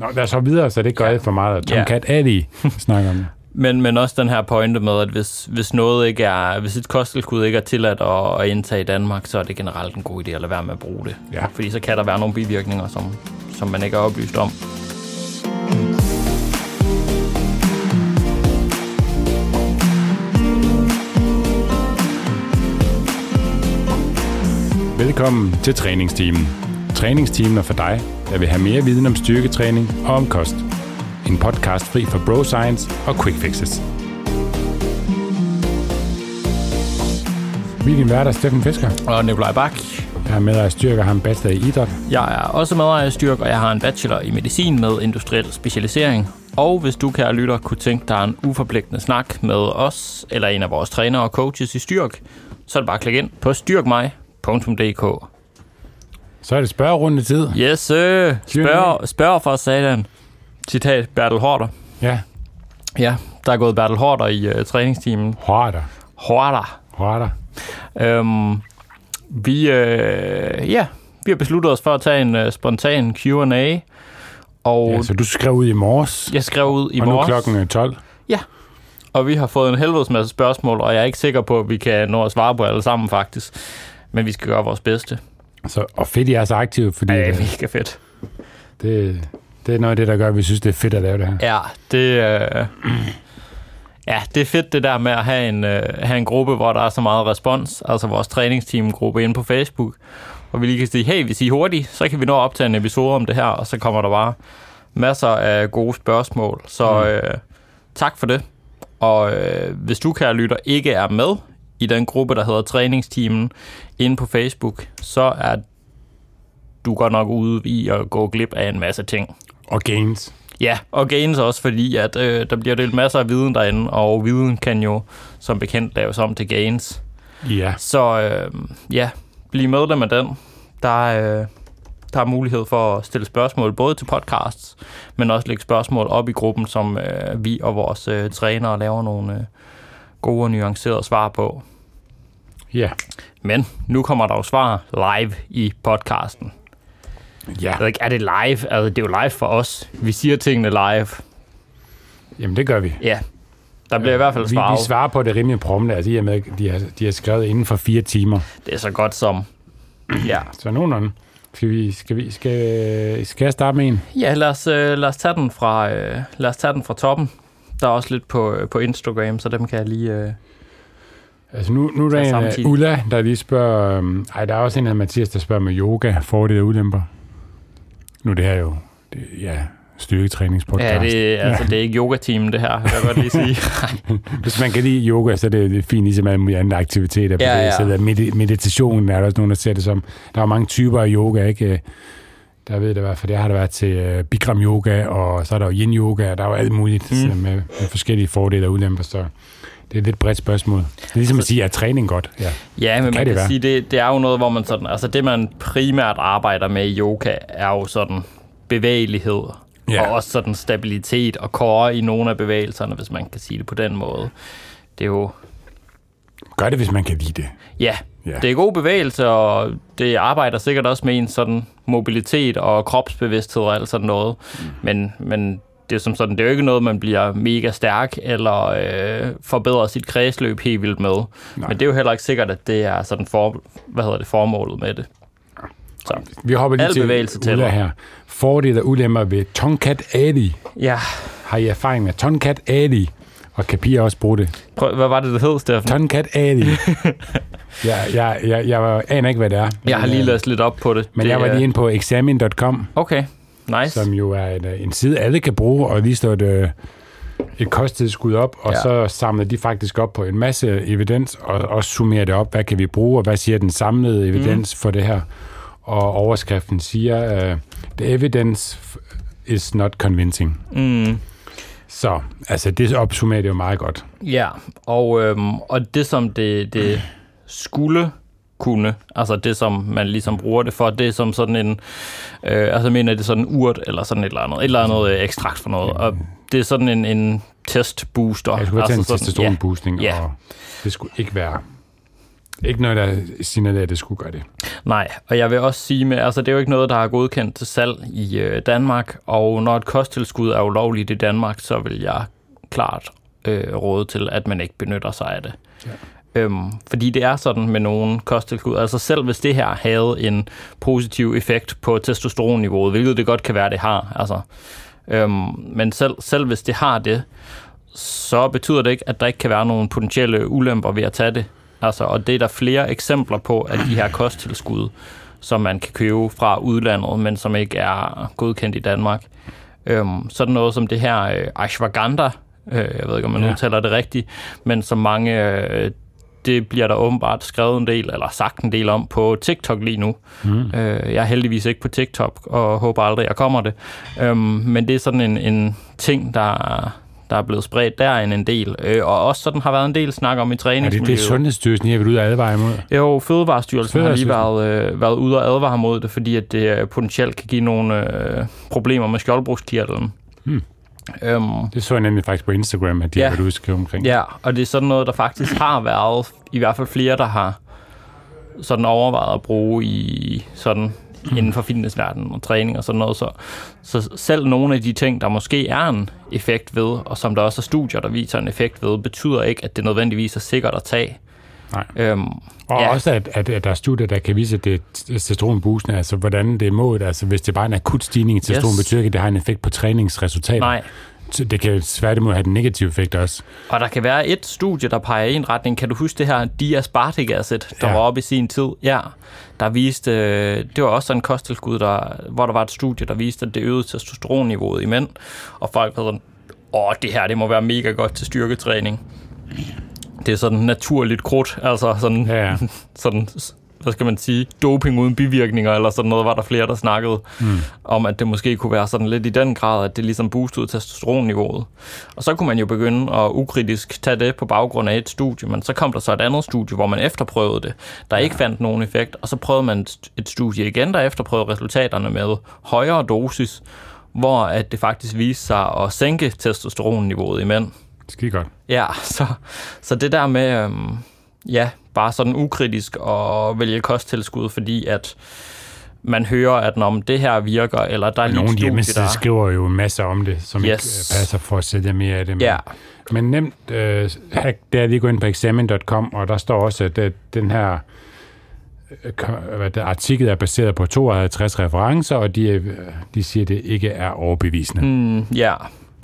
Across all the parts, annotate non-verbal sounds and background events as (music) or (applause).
Nå, lad os så videre, så det går Ja. for meget. Og Tom Ja. Ali snakker om. (laughs) Men, men også den her pointe med, at hvis, hvis noget ikke er, hvis et kosttilskud ikke er tilladt at, at indtage i Danmark, så er det generelt en god idé at lade være med at bruge det. Ja. Fordi så kan der være nogle bivirkninger, som, som man ikke er oplyst om. Velkommen til træningsteamen. Træningsteamen er for dig, der vil have mere viden om styrketræning og om kost. En podcast fri for bro science og quick fixes. Vi er din værter, Steffen Fisker. Og Nikolaj Bak, Jeg er med af styrke og har en bachelor i idræt. jeg er også medejer af Styrk, og jeg har en bachelor i medicin med industriel specialisering. Og hvis du, kære lytter, kunne tænke dig en uforpligtende snak med os, eller en af vores trænere og coaches i Styrk, så er det bare at klikke ind på styrkmig.dk. Så er det spørgerunde tid. Yes, øh, spørg, spørg for satan. Citat Bertel Hårder. Ja, Ja, der er gået Bertel Hårder i uh, træningsteamen. hårder. Hårder. Hårder. Øhm, vi, øh, ja, vi har besluttet os for at tage en uh, spontan Q&A. Og Ja, så du skrev ud i morges, jeg skrev ud i og nu er morges, klokken øh, 12. og vi har fået en helvedes masse spørgsmål, og jeg er ikke sikker på, at vi kan nå at svare på alle sammen faktisk. Men vi skal gøre vores bedste. Så, og fedt, I er så aktive, fordi Det er mega fedt. det, det er noget af det, der gør, at vi synes, det er fedt at lave det her. Ja, det, øh, ja, det er fedt det der med at have en, øh, have en gruppe, hvor der er så meget respons, altså vores træningsteam-gruppe inde på Facebook, hvor vi lige kan sige, hey, hvis I er hurtige, så kan vi nå at optage en episode om det her, og så kommer der bare masser af gode spørgsmål. Så øh, tak for det. Og øh, hvis du, kære lytter, ikke er med i den gruppe, der hedder Træningsteamen inde på Facebook, så er du godt nok ude i at gå glip af en masse ting. Og gains. Ja, og gains også, fordi at, øh, der bliver delt masser af viden derinde, og viden kan jo som bekendt laves om til gains. Ja. Så øh, ja, bliv medlem af den. Der er, øh, der er mulighed for at stille spørgsmål både til podcasts, men også lægge spørgsmål op i gruppen, som øh, vi og vores øh, trænere laver nogle øh, gode og nuancerede svar på. Ja. Men nu kommer der jo svar live i podcasten. Ja. Jeg ved ikke, er det live? Altså, det er jo live for os. Vi siger tingene live. Jamen, det gør vi. Ja, der bliver i hvert fald vi, svaret. vi svarer på det rimelig prompte, altså i og med, at de har, de har skrevet inden for fire timer. Det er så godt som... Ja, Så nogenlunde. Skal, vi, skal, vi, skal, skal jeg starte med en? ja lad, os, øh, lad, os tage den fra, øh, lad os tage den fra toppen. Der er også lidt på, øh, på Instagram, så dem kan jeg lige... Øh... Altså nu, nu er der en samtidig. uh, Ulla, der lige spørger... Um, ej, der er også en af Mathias, der spørger med yoga. Får det og ulemper? Nu er det her jo... Det, ja, styrketræningspodcast. Ja, det, altså, det er ikke yoga-teamen, det her, jeg godt lige sige. (laughs) Hvis man kan lide yoga, så er det, det er fint, ligesom alle mulige andre aktiviteter. Ja, ja. Så med, meditation er der også nogen, der ser det som... Der er mange typer af yoga, ikke? Der ved det i hvert fald, jeg har der været til uh, Bikram yoga, og så er der jo yin yoga, og der er jo alt muligt Mm. med, med forskellige fordele og ulemper, så det er et lidt bredt spørgsmål. Det er ligesom at sige, er træning godt? Ja. ja, men man kan kan, det sige, det, det er jo noget, hvor man sådan... Altså, det, man primært arbejder med i yoga, er jo sådan bevægelighed. Ja. Og også sådan stabilitet og core i nogle af bevægelserne, hvis man kan sige det på den måde. Det er jo... Gør det, hvis man kan lide det. Ja, Ja. Det er god bevægelse, og det arbejder sikkert også med en sådan mobilitet og kropsbevidsthed og alt sådan noget. Mm. Men, men det er som sådan, det er jo ikke noget, man bliver mega stærk eller øh, forbedrer sit kredsløb helt vildt med. Nej. Men det er jo heller ikke sikkert, at det er sådan for, hvad hedder det, formålet med det. Så. Vi hopper lige til bevægelse Ulla her. Fordele og ulemper ved Tonkat Ali. Ja, Har I erfaring med Tonkat Ali? Og kan piger også bruge det? Prøv, hvad var det, det hed, Steffen? Tonkat Ali. (laughs) jeg, jeg, jeg, jeg aner ikke, hvad det er. Jeg har Men, lige øh, læst lidt op på det. Men det jeg var lige inde på examin.com, Okay, nice. som jo er en, øh, en side, alle kan bruge, og lige stå et, øh, et kosttilskud op, og Ja. så samler de faktisk op på en masse evidens, og også summerer det op, hvad kan vi bruge, og hvad siger den samlede evidens mm. for det her. Og overskriften siger, uh, the evidence is not convincing. Mm. Så, altså det opsummerer det jo meget godt. Ja, og, øhm, og det som det, det (clears throat) skulle kunne, altså det som man ligesom bruger det for, det er som sådan en, øh, altså mener det er sådan en urt, eller sådan et eller andet, et eller andet øh, ekstrakt for noget, og det er sådan en, en testbooster. Jeg skulle være til en altså sådan- testosteronboosting, Ja. og det skulle ikke være Ikke noget, der signalerer, at det skulle gøre det. Nej, og jeg vil også sige med, altså det er jo ikke noget, der er godkendt til salg i øh, Danmark, og når et kosttilskud er ulovligt i Danmark, så vil jeg klart øh, råde til, at man ikke benytter sig af det. Ja. Øhm, fordi det er sådan med nogle kosttilskud. Altså selv hvis det her havde en positiv effekt på testosteronniveauet, hvilket det godt kan være, det har. Altså, øhm, men selv, selv hvis det har det, så betyder det ikke, at der ikke kan være nogle potentielle ulemper ved at tage det. Altså, og det er der flere eksempler på, at de her kosttilskud, som man kan købe fra udlandet, men som ikke er godkendt i Danmark. Øhm, sådan noget som det her øh, ashwagandha, øh, jeg ved ikke, om man ja. udtaler det rigtigt, men som mange øh, det bliver der åbenbart skrevet en del, eller sagt en del om på TikTok lige nu. Mm. Øh, jeg er heldigvis ikke på TikTok, og håber aldrig, jeg kommer det. Øhm, men det er sådan en, en ting, der, der er blevet spredt der en, en del. Øh, og også sådan har været en del snak om i træningsmiljøet. Ja, det, det er Sundhedsstyrelsen, jeg vil ud og advare imod. Jo, Fødevarestyrelsen har lige været, øh, været ude og advare mod det, fordi at det potentielt kan give nogle øh, problemer med skjoldbrugskirtlen. Mm. Um, det så jeg nemlig faktisk på Instagram, at de ja, har været udskrevet omkring. Ja, og det er sådan noget, der faktisk har været, i hvert fald flere, der har sådan overvejet at bruge i sådan inden for fitnessverdenen og træning og sådan noget. Så, så selv nogle af de ting, der måske er en effekt ved, og som der også er studier, der viser en effekt ved, betyder ikke, at det nødvendigvis er sikkert at tage. Nej. Øhm, og ja. også, at, at, at der er studier, der kan vise, at det er testosteronboostende, altså hvordan det er målet. Altså hvis det bare er en akut stigning i testosteron, yes. betyder ikke, at det har en effekt på træningsresultater. Nej. Det kan tværtimod have den negative effekt også. Og der kan være et studie, der peger i en retning. Kan du huske det her diaspartic acid, der ja. var oppe i sin tid? Ja, der viste, øh, det var også sådan en kosttilskud, der, hvor der var et studie, der viste, at det øgede testosteronniveauet i mænd. Og folk var sådan, åh, det her det må være mega godt til styrketræning det er sådan naturligt krudt, altså sådan, ja, ja. (laughs) sådan hvad skal man sige, doping uden bivirkninger, eller sådan noget, var der flere, der snakkede mm. om, at det måske kunne være sådan lidt i den grad, at det ligesom boostede testosteronniveauet. Og så kunne man jo begynde at ukritisk tage det på baggrund af et studie, men så kom der så et andet studie, hvor man efterprøvede det, der ja. ikke fandt nogen effekt, og så prøvede man et studie igen, der efterprøvede resultaterne med højere dosis, hvor at det faktisk viste sig at sænke testosteronniveauet i mænd. Skide godt. Ja, (laughs) så, så det der med, øhm, ja, bare sådan ukritisk at vælge kosttilskud, fordi at man hører, at når det her virker, eller der er Nogle hjemmesider der... skriver jo masser om det, som yes. ikke øh, passer for at sælge mere af det. Men, ja. men nemt, øh, der er lige gået ind på examen.com, og der står også, at den her øh, det, artikel er baseret på 52 referencer, og de, de siger, at det ikke er overbevisende. Mm, ja,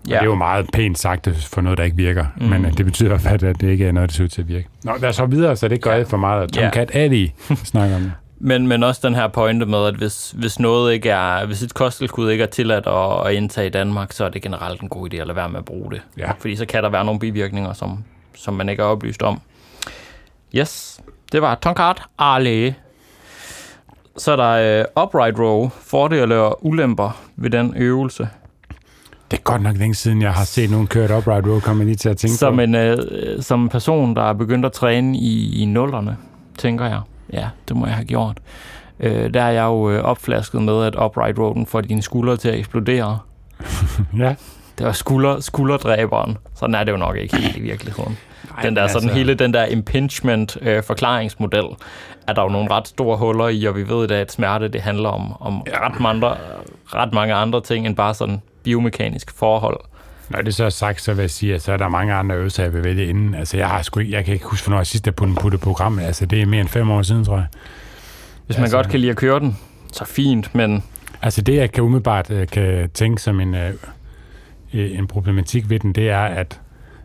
Ja. det er jo meget pænt sagt for noget, der ikke virker. Mm. Men det betyder i hvert fald, at det ikke er noget, der ser ud til at virke. Nå, lad os så videre, så det gør ja. for meget. Tomcat ja. Ali (laughs) snakker om det. Men, men også den her pointe med, at hvis, hvis noget ikke er, hvis et kosttilskud ikke er tilladt at, at indtage i Danmark, så er det generelt en god idé at lade være med at bruge det. Ja. Fordi så kan der være nogle bivirkninger, som, som man ikke er oplyst om. Yes, det var Tonkart Ali. Så er der uh, upright row, fordele og ulemper ved den øvelse. Det er godt nok længe siden, jeg har set nogen kørt upright row, kommer lige til at tænke som på. En, øh, som en person, der er begyndt at træne i, i nullerne, tænker jeg. Ja, det må jeg have gjort. Øh, der er jeg jo øh, opflasket med, at upright rowen får dine skuldre til at eksplodere. (laughs) ja. Det var skulder, skulderdræberen. Sådan er det jo nok ikke helt i virkeligheden. Ej, den der, sådan altså... hele den der impingement øh, er der jo nogle ret store huller i, og vi ved, at smerte det handler om, om ret, mange, ret mange andre ting end bare sådan biomekaniske forhold. Når det så er sagt, så vil jeg sige, at så er der mange andre øvelser, jeg vil vælge inden. Altså, jeg, har sgu ikke, jeg kan ikke huske, hvornår jeg sidst har puttet programmet. Altså, det er mere end fem år siden, tror jeg. Hvis man altså, godt kan lide at køre den, så fint, men... Altså, det jeg kan umiddelbart uh, kan tænke som en, uh, en problematik ved den, det er, at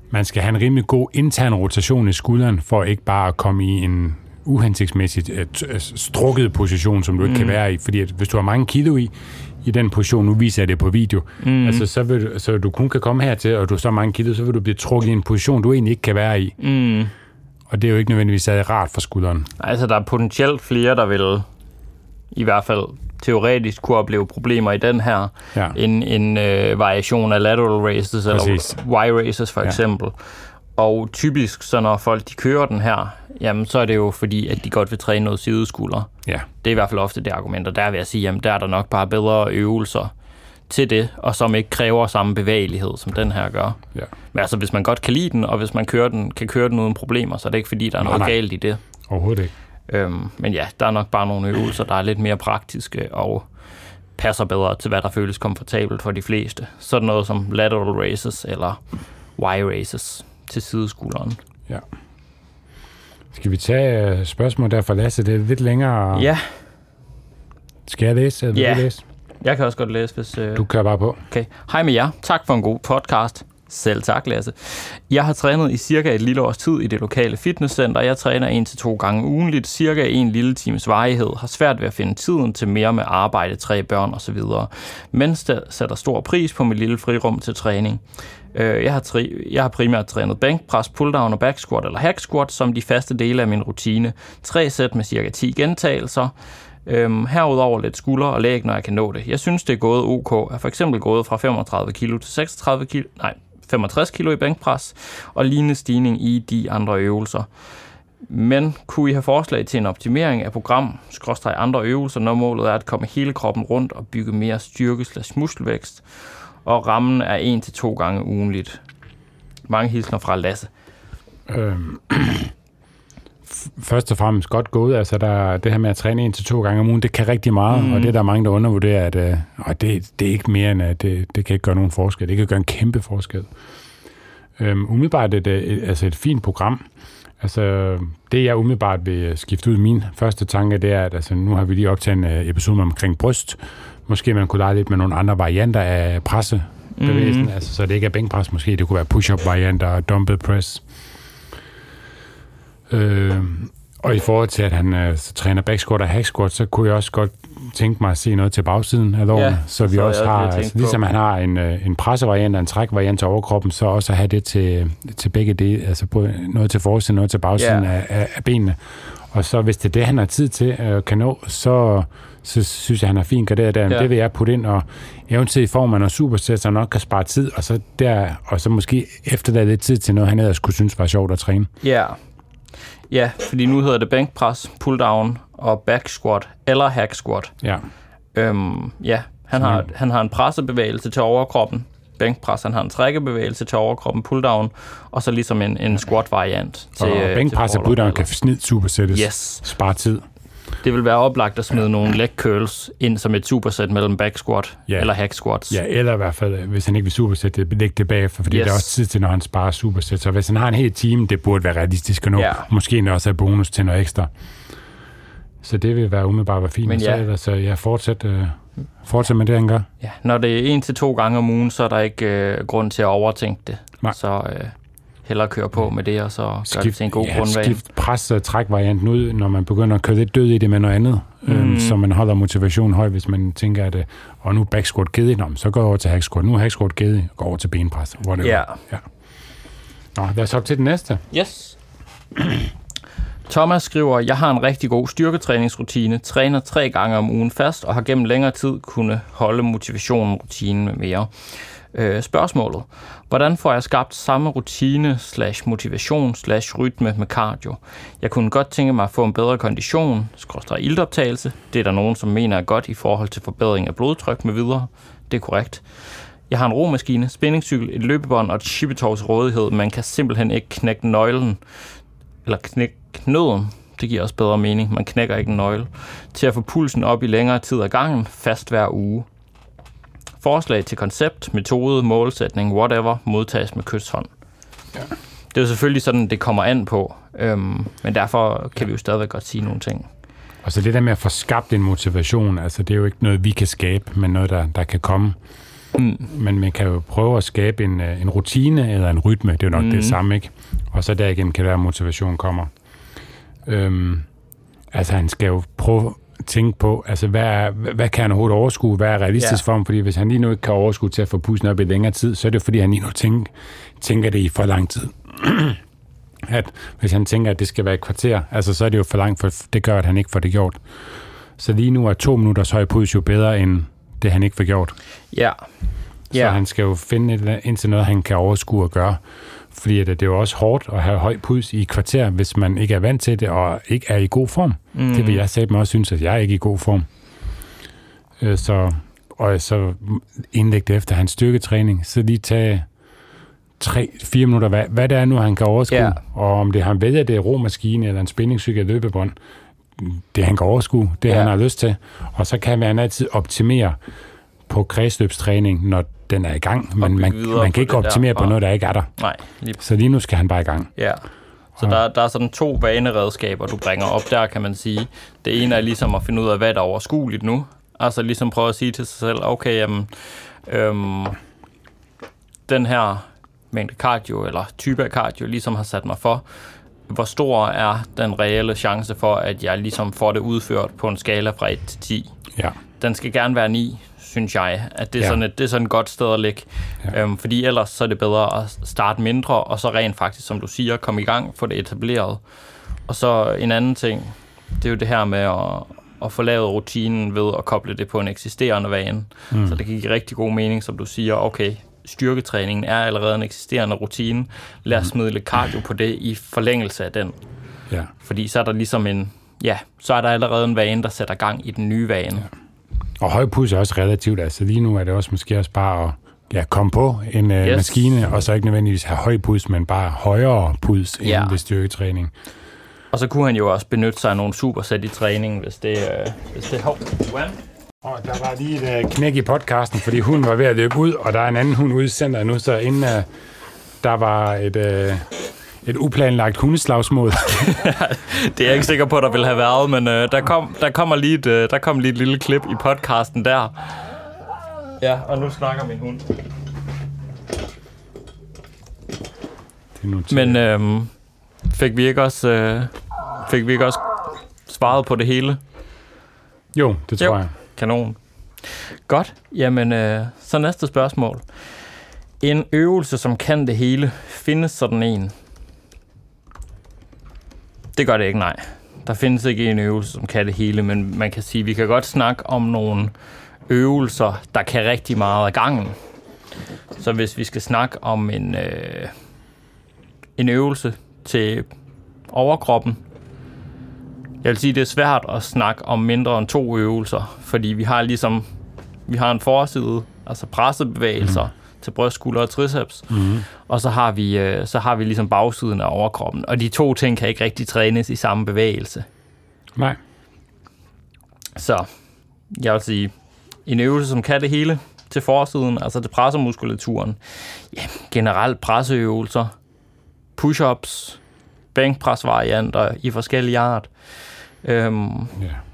man skal have en rimelig god intern rotation i skulderen, for ikke bare at komme i en uhensigtsmæssigt uh, strukket position, som du ikke mm. kan være i. Fordi at hvis du har mange kilo i, i den position, nu viser jeg det på video, mm. altså så, vil, så du kun kan komme hertil, og du er så mange kilo, så vil du blive trukket i en position, du egentlig ikke kan være i. Mm. Og det er jo ikke nødvendigvis rart for skulderen. Altså, der er potentielt flere, der vil i hvert fald teoretisk kunne opleve problemer i den her, ja. en, en øh, variation af lateral races, Præcis. eller Y-races for ja. eksempel. Og typisk, så når folk de kører den her, jamen så er det jo fordi, at de godt vil træne noget sideskulder. Ja. Det er i hvert fald ofte det argument, og der vil jeg sige, jamen der er der nok bare bedre øvelser til det, og som ikke kræver samme bevægelighed, som den her gør. Ja. Men altså, hvis man godt kan lide den, og hvis man kører den, kan køre den uden problemer, så er det ikke fordi, der er nej, noget nej. galt i det. Overhovedet ikke. Øhm, men ja, der er nok bare nogle øvelser, der er lidt mere praktiske og passer bedre til, hvad der føles komfortabelt for de fleste. Sådan noget som lateral races eller Y-races til sideskulderen. Ja. Skal vi tage uh, spørgsmål der fra Lasse? Det er lidt længere. Ja, Skal jeg læse? Eller vil Ja. du læse? jeg kan også godt læse, hvis... Øh... Du kører bare på. Okay. Hej med jer. Tak for en god podcast. Selv tak, Lasse. Jeg har trænet i cirka et lille års tid i det lokale fitnesscenter. Jeg træner en til to gange ugenligt, cirka en lille times varighed. Har svært ved at finde tiden til mere med arbejde, tre børn osv. Men sætter stor pris på mit lille frirum til træning. Øh, jeg har, tri- jeg har primært trænet bænkpres, pulldown og back squat eller hack squat som de faste dele af min rutine. Tre sæt med cirka 10 gentagelser. Øhm, herudover lidt skulder og læg, når jeg kan nå det. Jeg synes, det er gået ok. Jeg er for eksempel gået fra 35 kg til 36 kg, nej, 65 kg i bænkpres, og lignende stigning i de andre øvelser. Men kunne I have forslag til en optimering af program, skråstrej andre øvelser, når målet er at komme hele kroppen rundt og bygge mere styrke muskelvækst, og rammen er en til to gange ugenligt. Mange hilsner fra Lasse. Øhm, først og fremmest godt gået. Altså, der, det her med at træne en til to gange om ugen, det kan rigtig meget, mm. og det er der mange, der undervurderer, at øh, det, det er ikke mere end, at det, det kan ikke gøre nogen forskel. Det kan gøre en kæmpe forskel. Øhm, umiddelbart er det et, altså et fint program. Altså, det jeg umiddelbart vil skifte ud, min første tanke, det er, at altså, nu har vi lige optaget en øh, episode omkring bryst. Måske man kunne lege lidt med nogle andre varianter af pressebevægelsen, mm. altså, så det ikke er bænkpres, måske det kunne være push-up varianter og dumbbell press. Øh, og i forhold til, at han øh, så træner back squat og hack squat, så kunne jeg også godt tænke mig at se noget til bagsiden af lårene, Ja, så vi så også har, altså, ligesom han har en, øh, en pressevariant og en trækvariant til overkroppen, så også at have det til, til begge dele, altså noget til forsiden, noget til bagsiden Ja. af, af, af benene. Og så hvis det er det, han har tid til øh, kan nå, så, så synes jeg, han er fint garderet der. Ja. Ja. Det vil jeg putte ind, og eventuelt i form af noget supersæt, så nok kan spare tid, og så, der, og så måske efterlade lidt tid til noget, han ellers kunne synes var sjovt at træne. Ja. Ja, fordi nu hedder det bænkpres, pulldown og back squat eller hack squat. Ja. Øhm, ja, han har, han har en pressebevægelse til overkroppen, bænkpres, han har en trækkebevægelse til overkroppen, pulldown, og så ligesom en, en squat-variant til og øh, bænkpres og pulldown kan snit supersættes. Yes. Spare tid. Det vil være oplagt at smide nogle leg curls ind som et supersæt mellem back squat Ja. eller hack squats. Ja, eller i hvert fald, øh, hvis han ikke vil supersætte det, lægge det bagefter, fordi Yes. der er også tid til, når han sparer supersæt. Så hvis han har en hel team, det burde være realistisk at nå. Ja. Måske endda også have bonus til noget ekstra. Så det vil være umiddelbart være fint. Men Men så ja. ellers, øh, ja, fortsæt, øh, fortsæt med det, han gør. Ja, når det er en til to gange om ugen, så er der ikke øh, grund til at overtænke det. Nej. Så øh, hellere køre på med det, og så gør det til en god ja, grundvane. skift pres og træk varianten ud, når man begynder at køre lidt død i det med noget andet. Mm. Øhm, så man holder motivationen høj, hvis man tænker, at øh, og nu er back squat givet, Nå, så går over til hack squat. Nu hack squat givet, går over til benpres. Whatever. Ja. ja. Nå, lad os op til den næste. Yes. Thomas skriver, jeg har en rigtig god styrketræningsrutine, træner tre gange om ugen fast og har gennem længere tid kunne holde motivationen, rutinen med mere. Øh, spørgsmålet. Hvordan får jeg skabt samme rutine slash motivation slash rytme med cardio? Jeg kunne godt tænke mig at få en bedre kondition, skråstrej iltoptagelse. Det er der nogen, som mener er godt i forhold til forbedring af blodtryk med videre. Det er korrekt. Jeg har en romaskine, spændingscykel, et løbebånd og et chippetov rådighed. Man kan simpelthen ikke knække nøglen, eller knække knøden, det giver også bedre mening, man knækker ikke en nøgle, til at få pulsen op i længere tid ad gangen, fast hver uge. Forslag til koncept, metode, målsætning, whatever, modtages med kysshånd. Ja. Det er jo selvfølgelig sådan, det kommer an på, øhm, men derfor kan vi jo stadigvæk godt sige nogle ting. Og så det der med at få skabt en motivation, altså det er jo ikke noget, vi kan skabe, men noget, der, der kan komme. Mm. Men man kan jo prøve at skabe en, øh, en rutine eller en rytme, det er jo nok mm. Det samme, ikke? Og så derigennem kan det være, at motivation kommer. Øhm, altså han skal jo prøve tænke på, altså hvad, er, hvad kan han overhovedet overskue, hvad er realistisk Ja. for ham, fordi hvis han lige nu ikke kan overskue til at få pusten op i længere tid, så er det fordi, han lige nu tænker, tænker det i for lang tid. (clears throat) at hvis han tænker, at det skal være et kvarter, altså så er det jo for langt, for det gør, at han ikke får det gjort. Så lige nu er to minutters høj puls jo bedre, end det han ikke får gjort. Ja. Så Ja. han skal jo finde et, ind til noget, han kan overskue at gøre. Fordi at det er jo også hårdt at have høj puls i et kvarter, hvis man ikke er vant til det, og ikke er i god form. Mm. Mm. Det vil jeg selv også synes, at jeg er ikke i god form. Øh, Så, og så indlægge det efter hans styrketræning, så lige tage 3-4 minutter, hvad, hvad det er nu, han kan overskue. Ja. Og om det han vælger, det er romaskine eller en spændingscykel eller løbebånd, det han kan overskue, det ja. han har lyst til. Og så kan man altid optimere på kredsløbstræning, når den er i gang. Men man, man kan ikke optimere derfra. på noget, der ikke er der. Nej, lige Så lige nu skal han bare i gang. Ja. Så der, der er sådan to vaneredskaber, du bringer op der, kan man sige. Det ene er ligesom at finde ud af, hvad der er overskueligt nu. Altså ligesom prøve at sige til sig selv, okay, jamen, øhm, den her mængde cardio, eller type af cardio, ligesom har sat mig for, hvor stor er den reelle chance for, at jeg ligesom får det udført på en skala fra 1 til 10? Ja. den skal gerne være 9, synes jeg. At det er, Ja. sådan et, det er sådan et godt sted at ligge. Ja. Øhm, fordi ellers så er det bedre at starte mindre, og så rent faktisk, som du siger, komme i gang, få det etableret. Og så en anden ting, det er jo det her med at, at få lavet rutinen ved at koble det på en eksisterende vane. Mm. Så det kan give rigtig god mening, som du siger, okay, styrketræningen er allerede en eksisterende rutine. Lad os smide lidt cardio på det i forlængelse af den. ja. Fordi så er der ligesom en, ja, så er der allerede en vane, der sætter gang i den nye vane. Ja. Og høj puls er også relativt. Altså lige nu er det også måske også bare at ja, komme på en yes. Yes. maskine, og så ikke nødvendigvis have høj puls, men bare højere puls end Ja. ved styrketræning. Og så kunne han jo også benytte sig af nogle supersæt i træningen, hvis det, øh, hvis det hov, Juan? Og der var lige et uh, knæk i podcasten, fordi hunden var ved at løbe ud, og der er en anden hund ude i centret nu, så inden uh, der var et, uh, et uplanlagt hundeslagsmål. (laughs) Det er jeg ikke sikker på, der ville have været, men øh, der, kom, der, kommer lige et, øh, der kom lige et lille klip i podcasten der. Ja, og nu snakker min hund. Det Men øh, fik, vi ikke også, øh, fik vi ikke også svaret på det hele? jo, det tror Jo. jeg. Kanon. Godt. Jamen, øh, så næste spørgsmål. En øvelse, som kan det hele, findes sådan en? Det gør det ikke, nej. Der findes ikke en øvelse, som kan det hele, men man kan sige, at vi kan godt snakke om nogle øvelser, der kan rigtig meget af gangen. Så hvis vi skal snakke om en, øh, en øvelse til overkroppen, jeg vil sige, det er svært at snakke om mindre end to øvelser, fordi vi har ligesom vi har en forside, altså pressebevægelser mm til bryst, skulder og triceps, Mm. og så har vi øh, så har vi ligesom bagsiden af overkroppen, og de to ting kan ikke rigtig trænes i samme bevægelse. Nej. Så jeg vil sige, en øvelse, som kan det hele til forsiden, altså til pressemuskulaturen. Ja, generelt presseøvelser, push-ups, bænkpresvarianter i forskellige art. Øhm, Ja.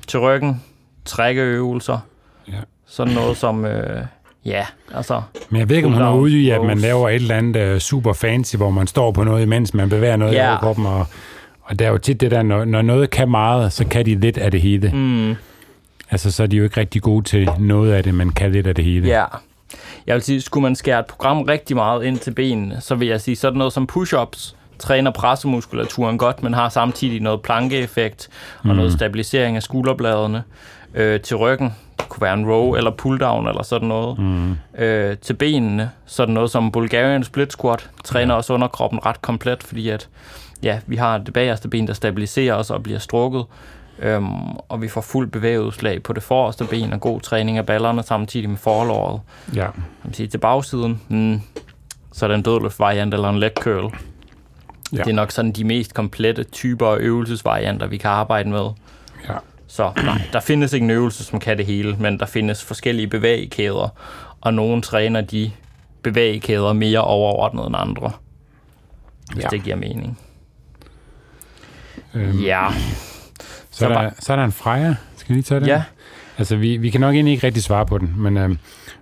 til ryggen, trækkeøvelser, Ja. sådan noget som, øh, ja, altså, Men jeg ved ikke, om han er ude i, at man laver et eller andet uh, super fancy, hvor man står på noget, imens man bevæger noget Ja. i overkroppen. Og, og der er jo tit det der, når, når noget kan meget, så kan de lidt af det hele. mm, Altså, så er de jo ikke rigtig gode til noget af det, men kan lidt af det hele. ja. Jeg vil sige, skulle man skære et program rigtig meget ind til benene, så vil jeg sige, sådan noget som push-ups, træner pressemuskulaturen godt, men har samtidig noget plankeeffekt og noget stabilisering af skulderbladene øh, til ryggen. Det kunne være en row eller pull-down eller sådan noget. Mm. øh, til benene. Sådan noget som Bulgarian split squat træner også underkroppen ret komplet, fordi at ja, vi har det bagerste ben, der stabiliserer os og bliver strukket. Øhm, og vi får fuld bevægeudslag på det forreste ben og god træning af ballerne samtidig med forlåret. Ja. Jeg vil sige, til bagsiden, hmm, så er det en dødløft-variant eller en leg curl. Ja. Det er nok sådan de mest komplette typer af øvelsesvarianter, vi kan arbejde med. ja. Så nej, der findes ikke en øvelse, som kan det hele, men der findes forskellige bevægekæder, og nogle træner de bevægekæder mere overordnet end andre, hvis Ja. det giver mening. Øhm, Ja, Så, er Så der, var- så er der en Freja. Skal vi lige tage den? ja, Altså, vi, vi kan nok egentlig ikke rigtig svare på den, men øhm,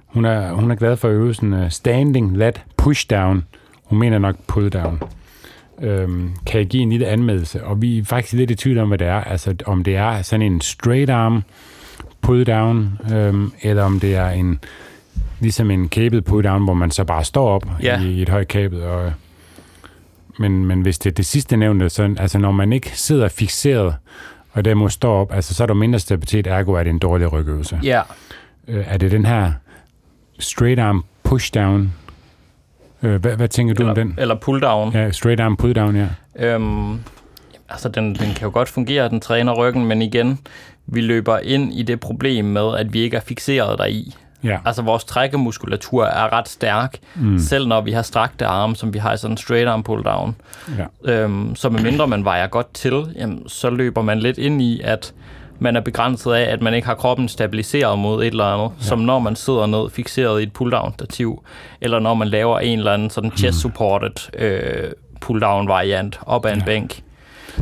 hun, er, hun er glad for øvelsen uh, standing lat push down. Hun mener nok pull down. Øhm, kan jeg give en lille anmeldelse? Og vi er faktisk lidt i tvivl om, hvad det er. Altså, om det er sådan en straight arm pull down, øhm, eller om det er en ligesom en cable pull down, hvor man så bare står op Ja. i, i et højt kabel. Og, men, men hvis det er det sidste nævnte, så altså, når man ikke sidder fixeret og derimod står op, altså så er der mindre stabilitet, ergo er det en dårlig rygøvelse. ja. Øh, er det den her straight arm push down? Øh, hvad, hvad tænker du om Eller, den? eller pull-down. Ja, straight arm pull down, ja. Øhm, altså, den, den kan jo godt fungere, den træner ryggen, men igen, vi løber ind i det problem med, at vi ikke er fixeret der i. Ja. Altså vores trækkemuskulatur er ret stærk, mm. selv når vi har strakte arme, som vi har i sådan en straight arm pull down. Ja. Øhm, så medmindre man vejer godt til, jamen, så løber man lidt ind i, at man er begrænset af, at man ikke har kroppen stabiliseret mod et eller andet, ja. som når man sidder ned fixeret i et pull-down-stativ, eller når man laver en eller anden sådan chest-supported øh, pull-down variant op ad en Ja. bænk.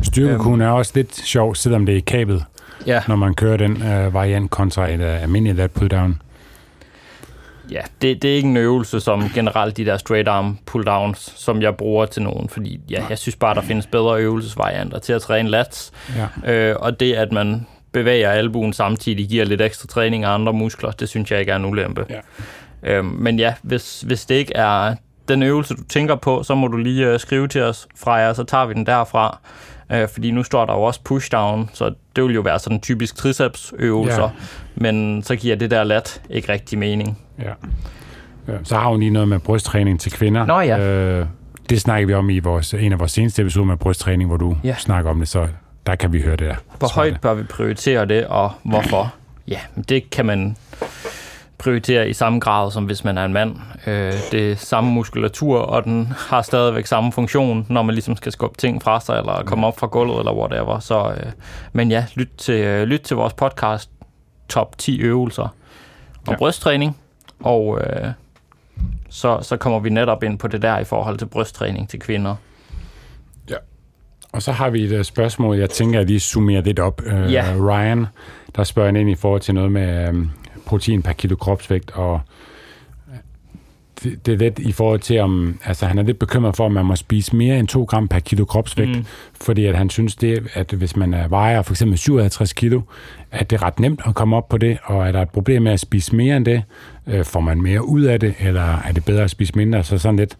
Styrkekugen er også lidt sjov, selvom det er i kabet, Ja, når man kører den øh, variant kontra et øh, almindeligt lat pull-down. ja det, det er ikke en øvelse som generelt de der straight arm pull-downs, som jeg bruger til nogen, fordi ja, jeg synes bare, der findes bedre øvelsesvarianter til at træne lats, Ja. øh, og det, at man bevæger albuen samtidig, giver lidt ekstra træning af andre muskler, det synes jeg ikke er en ulempe. Ja. Øhm, men ja, hvis, hvis det ikke er den øvelse, du tænker på, så må du lige øh, skrive til os fra jer, så tager vi den derfra. Øh, fordi nu står der jo også pushdown, så det vil jo være sådan typisk tricepsøvelser, Ja. men så giver det der lat ikke rigtig mening. Ja. Ja. Så har hun lige noget med brysttræning til kvinder. Nå ja. Øh, det snakker vi om i vores, en af vores seneste episoder med brysttræning, hvor du Ja. snakker om det, så der kan vi høre det der. Hvor højt bør vi prioritere det, og hvorfor? Ja, det kan man prioritere i samme grad, som hvis man er en mand. Øh, det er samme muskulatur, og den har stadigvæk samme funktion, når man ligesom skal skubbe ting fra sig, eller komme op fra gulvet, eller whatever. Så, øh, men ja, lyt til, øh, lyt til vores podcast top 10 øvelser om ja. brysttræning, og øh, så, så kommer vi netop ind på det der i forhold til brysttræning til kvinder. Og så har vi et øh, spørgsmål, jeg tænker, at lige summerer lidt op. Øh, Ja. Ryan, der spørger ind i forhold til noget med øh, protein per kilo kropsvægt, og det, det er lidt i forhold til, om altså, han er lidt bekymret for, om man må spise mere end 2 gram per kilo kropsvægt, mm. Fordi at han synes, det, at hvis man er vejer for eksempel 57 kilo, at det er ret nemt at komme op på det, og er der et problem med at spise mere end det, øh, får man mere ud af det, eller er det bedre at spise mindre? Så sådan lidt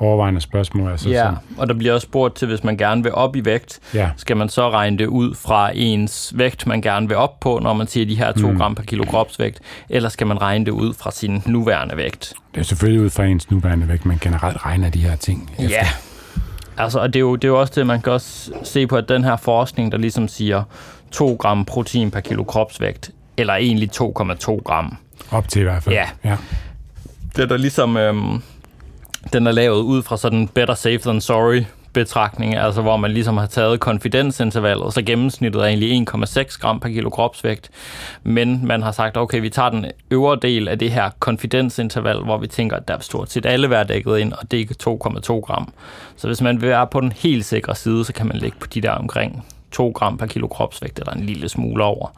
overvejende spørgsmål. Altså, Ja, sådan, og der bliver også spurgt til, hvis man gerne vil op i vægt, ja. skal man så regne det ud fra ens vægt, man gerne vil op på, når man siger de her 2 Mm. gram per kilo kropsvægt, eller skal man regne det ud fra sin nuværende vægt? Det er selvfølgelig ud fra ens nuværende vægt, man generelt regner de her ting efter. Ja. Altså, og det er, jo, det er jo også det, man kan også se på, at den her forskning, der ligesom siger 2 gram protein per kilo kropsvægt, eller egentlig 2,2 gram. Op til i hvert fald. Ja. ja. Det er der ligesom, øhm, den er lavet ud fra sådan better safe than sorry betragtning, altså hvor man ligesom har taget konfidensintervallet, så gennemsnittet er egentlig 1,6 gram per kilo kropsvægt, men man har sagt, okay, vi tager den øvre del af det her konfidensinterval, hvor vi tænker, at der er stort set alle være dækket ind, og det er ikke 2,2 gram. Så hvis man vil være på den helt sikre side, så kan man ligge på de der omkring 2 gram per kilo kropsvægt, eller en lille smule over.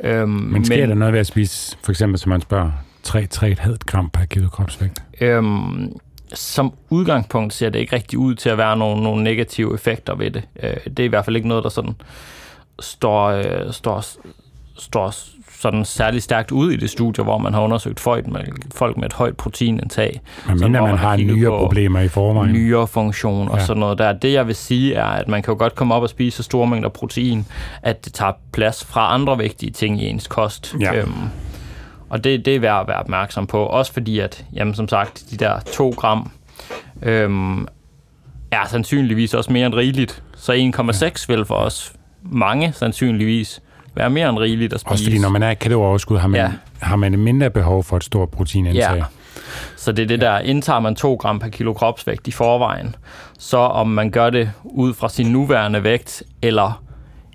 Øhm, Men sker men, der noget ved at spise, for eksempel som man spørger, 3-3,5 gram per kilo kropsvægt? Øhm, som udgangspunkt ser det ikke rigtig ud til at være nogle, nogle negative effekter ved det. Øh, det er i hvert fald ikke noget, der sådan står, øh, står, står sådan særlig stærkt ud i det studie, hvor man har undersøgt folk med, folk med et højt proteinindtag. Men mindre man har nyere problemer i forvejen. nyere funktion og ja. sådan noget der. Det jeg vil sige er, at man kan jo godt komme op og spise så store mængder protein, at det tager plads fra andre vigtige ting i ens kost. Ja. Øhm, og det, det er værd at være opmærksom på. Også fordi, at jamen, som sagt, de der 2 gram øhm, er sandsynligvis også mere end rigeligt. Så 1,6 vil for os mange sandsynligvis være mere end rigeligt at spise. Også fordi når man er i kalorieoverskud, har man, ja. Har man et mindre behov for et stort proteinindtag. Ja. Så det er det der, indtager man 2 gram per kilo kropsvægt i forvejen, så om man gør det ud fra sin nuværende vægt, eller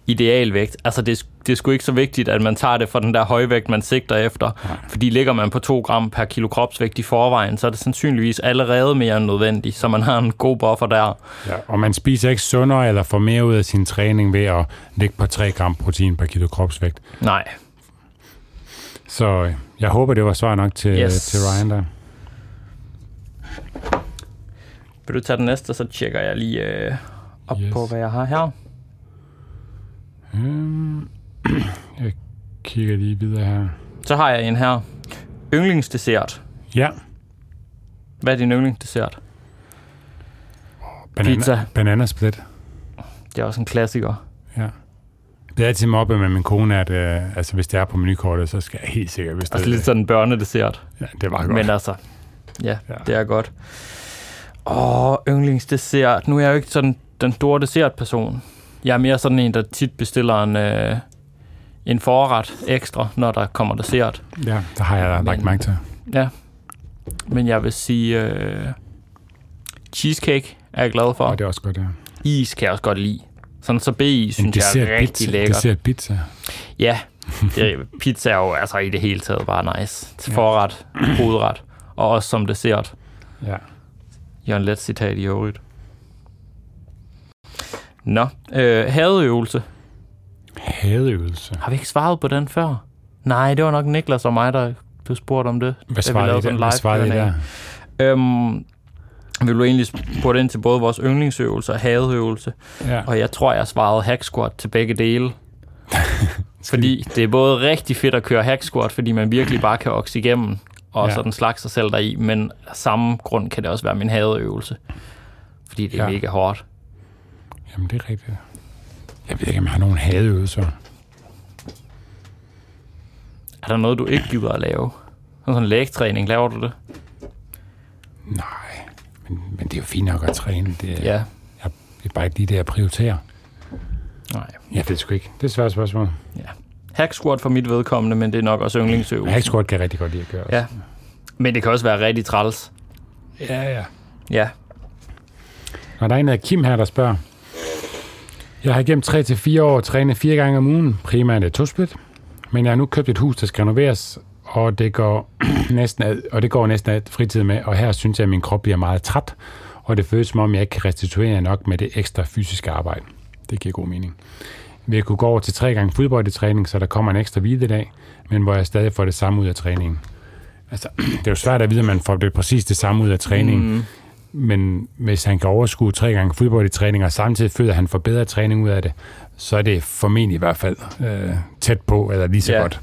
idealvægt, altså det, det er sgu ikke så vigtigt, at man tager det fra den der højvægt, man sigter efter, Nej. fordi ligger man på 2 gram per kilo kropsvægt i forvejen, så er det sandsynligvis allerede mere end nødvendigt, så man har en god buffer der. Ja. Og man spiser ikke sundere eller får mere ud af sin træning ved at ligge på 3 gram protein per kilo kropsvægt. Nej, Så øh, jeg håber, det var svar nok til, Yes. til Ryan der. vil du tage den næste, så tjekker jeg lige øh, op Yes. på, hvad jeg har her. Øhm, (clears throat) jeg kigger lige videre her. Så har jeg en her. Yndlingsdessert. Ja, Hvad er din yndlingsdessert? banana, Pizza. bananasplit. Det er også en klassiker. Ja. Det er altid mobbet med min kone, at øh, altså, hvis det er på menukortet, så skal jeg helt sikkert, det Altså er lidt sådan en børnedessert. Ja, det var godt. Men altså, ja, Ja. ja, det er godt. Åh, yndlingsdessert. Nu er jeg jo ikke sådan den store dessertperson. Jeg er mere sådan en, der tit bestiller en, øh, en forret ekstra, når der kommer dessert. Ja, der har jeg lagt mærke til. Ja. Men jeg vil sige, øh, cheesecake er jeg glad for. Og det er også godt, ja. Is kan jeg også godt lide. Sådan så B-is synes jeg er rigtig pizza. lækkert. Dessert pizza. Ja, (laughs) det, pizza er jo altså i det hele taget bare nice. Til forret, hovedret, og også som dessert. Ja. Jørgen Let citat i øvrigt. Nå, øh, hadeøvelse. Hadeøvelse. Har vi ikke svaret på den før? Nej, det var nok Niklas og mig, der du spurgte om det. Hvad svarede I der? Hvad svarede I der? Øhm, vi blev egentlig spurgt ind til både vores yndlingsøvelse og hadeøvelse, Ja. og jeg tror, jeg svarede hack squat til begge dele. (laughs) fordi det er både rigtig fedt at køre hack squat, fordi man virkelig bare kan oxe igennem, og Ja. sådan slakke sig selv deri, men af samme grund kan det også være min hadeøvelse. Fordi det er ja. mega hårdt. Jamen, det er rigtigt. Jeg ved ikke, om jeg har nogen hadeøvelser. Er der noget, du ikke gider at lave? Sådan en lægtræning, laver du det? Nej, men, men det er jo fint nok at træne. Det er, Ja. jeg, det er bare ikke lige det, jeg prioriterer. Nej. Jeg ved sgu ikke. Det er et svært spørgsmål. Ja. Hack squat for mit vedkommende, men det er nok også yndlingsøvelse. Hack squat kan jeg rigtig godt lide at gøre. Ja. Men det kan også være rigtig træls. ja, ja. Ja. Og der er en af Kim her, der spørger. Jeg har gennem 3-4 år trænet fire gange om ugen, primært et tosplit. Men jeg har nu købt et hus, der skal renoveres, og det går (clears throat) næsten ad, og det går næsten ad fritid med, og her synes jeg, at min krop bliver meget træt, og det føles som om, jeg ikke kan restituere nok med det ekstra fysiske arbejde. Det giver god mening. Vi kunne gå over til tre gange fodboldtræning, så der kommer en ekstra hviledag, men hvor jeg stadig får det samme ud af træningen. Altså, (clears throat) det er jo svært at vide, at man får det præcis det samme ud af træningen, Mm men hvis han kan overskue tre gange fodbold i træning, og samtidig føler, at han får bedre træning ud af det, så er det formentlig i hvert fald øh, tæt på, eller lige så Ja. godt.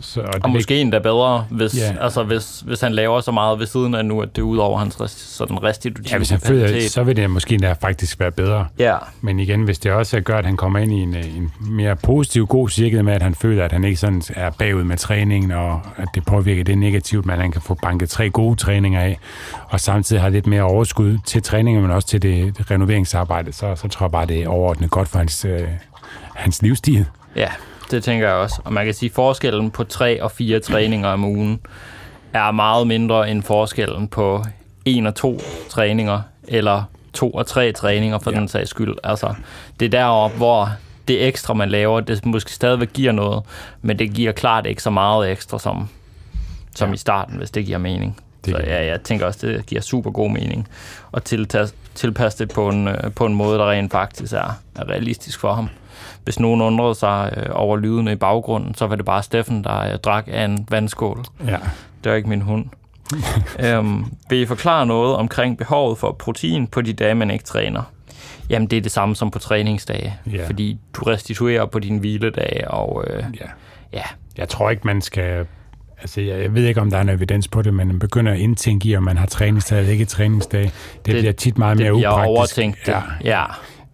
Så, og Og måske endda bedre, hvis, Ja. altså, hvis, hvis han laver så meget ved siden af nu, at det er ud over hans rest, sådan restitutive ja, hvis han føler, så vil det måske endda faktisk være bedre. Ja, Men igen, hvis det også gør, at han kommer ind i en, øh, en mere positiv, god cirkel med, at han føler, at han ikke sådan er bagud med træningen, og at det påvirker det negativt, men at han kan få banket tre gode træninger af, og samtidig har lidt mere overskud til træninger, men også til det, det renoveringsarbejde, så, så tror jeg bare, det er overordnet godt for hans, øh, hans livsstil. ja, det tænker jeg også. Og man kan sige, at forskellen på tre og fire træninger om ugen er meget mindre end forskellen på en og to træninger, eller to og tre træninger for Ja. den sags skyld. Altså, det er deroppe, hvor det ekstra, man laver, det måske stadigvæk giver noget, men det giver klart ikke så meget ekstra som, som Ja. i starten, hvis det giver mening. Det så ja, jeg tænker også, det giver super god mening at tiltas, tilpasse det på en, øh, på en måde, der rent faktisk er, er realistisk for ham. Hvis nogen undrede sig øh, over lydene i baggrunden, så var det bare Steffen, der øh, drak af en vandskål. Ja. Det var ikke min hund. (laughs) øhm, vil I forklare noget omkring behovet for protein på de dage, man ikke træner? Jamen, det er det samme som på træningsdage. Ja. Fordi du restituerer på dine hviledage, og øh, ja. ja, Jeg tror ikke, man skal... Altså, jeg, jeg ved ikke, om der er en evidens på det, men man begynder at indtænke i, om man har træningsdag eller ikke træningsdag. Det, det bliver tit meget det mere bliver upraktisk. overtænkt. Ja, ja.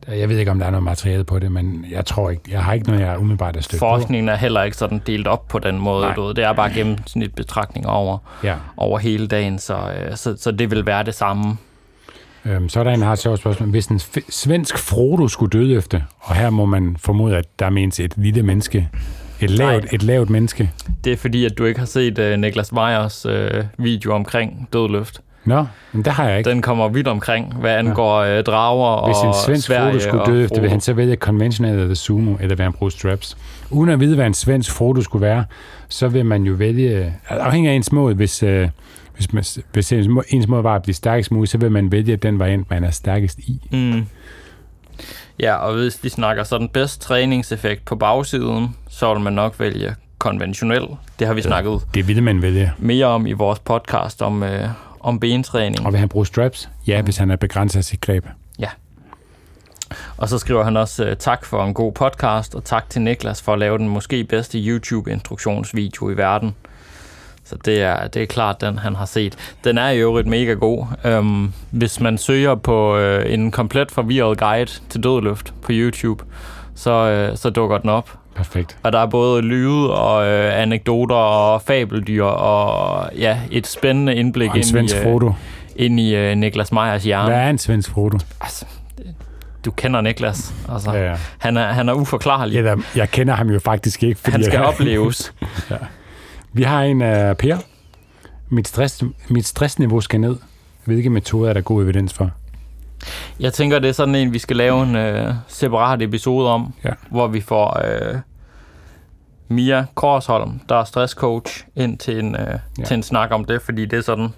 Jeg ved ikke, om der er noget materiale på det, men jeg tror ikke... Jeg har ikke noget, jeg er umiddelbart støtte på. Forskningen er heller ikke sådan delt op på den måde. Nej. Du ved. Det er bare gennemsnit betragtning over, Ja. over hele dagen, så, øh, så, så det vil være det samme. Øhm, så er der en, der har et sjovt spørgsmål. Hvis en svensk Frodo skulle døde efter, og her må man formode, at der menes et lille menneske, et lavt, Nej. et lavt menneske. Det er fordi, at du ikke har set uh, Niklas Meyers uh, video omkring dødløft. Nå, men der har jeg ikke. Den kommer vidt omkring, hvad angår uh, drager Hvis og en svensk Sverige skulle dø efter, vil han så vælge conventional eller sumo, eller vil han bruge straps? Uden at vide, hvad en svensk Frodo skulle være, så vil man jo vælge, afhængig af ens mål, hvis, øh, hvis, man, hvis ens, må- ens mål var at blive stærkest muligt, så vil man vælge den variant, man er stærkest i. Mm. Ja, og hvis vi snakker sådan bedst træningseffekt på bagsiden, så vil man nok vælge konventionel. Det har vi snakket Det ville man vælge. mere om i vores podcast om, øh, om bentræning. Og vil han bruge straps? Ja, hvis han er begrænset af sit greb. Og så skriver han også øh, tak for en god podcast, og tak til Niklas for at lave den måske bedste YouTube-instruktionsvideo i verden. Så det er, det er klart, den han har set. Den er i øvrigt mega god. Øhm, hvis man søger på øh, en komplet forvirret guide til dødløft på YouTube, så, øh, så dukker den op. Perfekt. Og der er både lyde og øh, anekdoter og fabeldyr og ja, et spændende indblik Og en ind svensk i, øh, Frodo. ind i øh, Niklas Meyers hjerne. Hvad er en svensk Frodo? Altså, du kender Niklas. Altså, Ja, ja. han, er, han er uforklarlig. Eller, jeg kender ham jo faktisk ikke. Fordi Han skal jeg, opleves. (laughs) Vi har en uh, Per. Mit, stress, mit stressniveau skal ned. Hvilke metoder er der god evidens for? Jeg tænker, det er sådan en, vi skal lave en øh, separat episode om, Ja. hvor vi får øh, Mia Korsholm, der er stresscoach, ind til en, øh, Ja. til en snak om det, fordi det er sådan,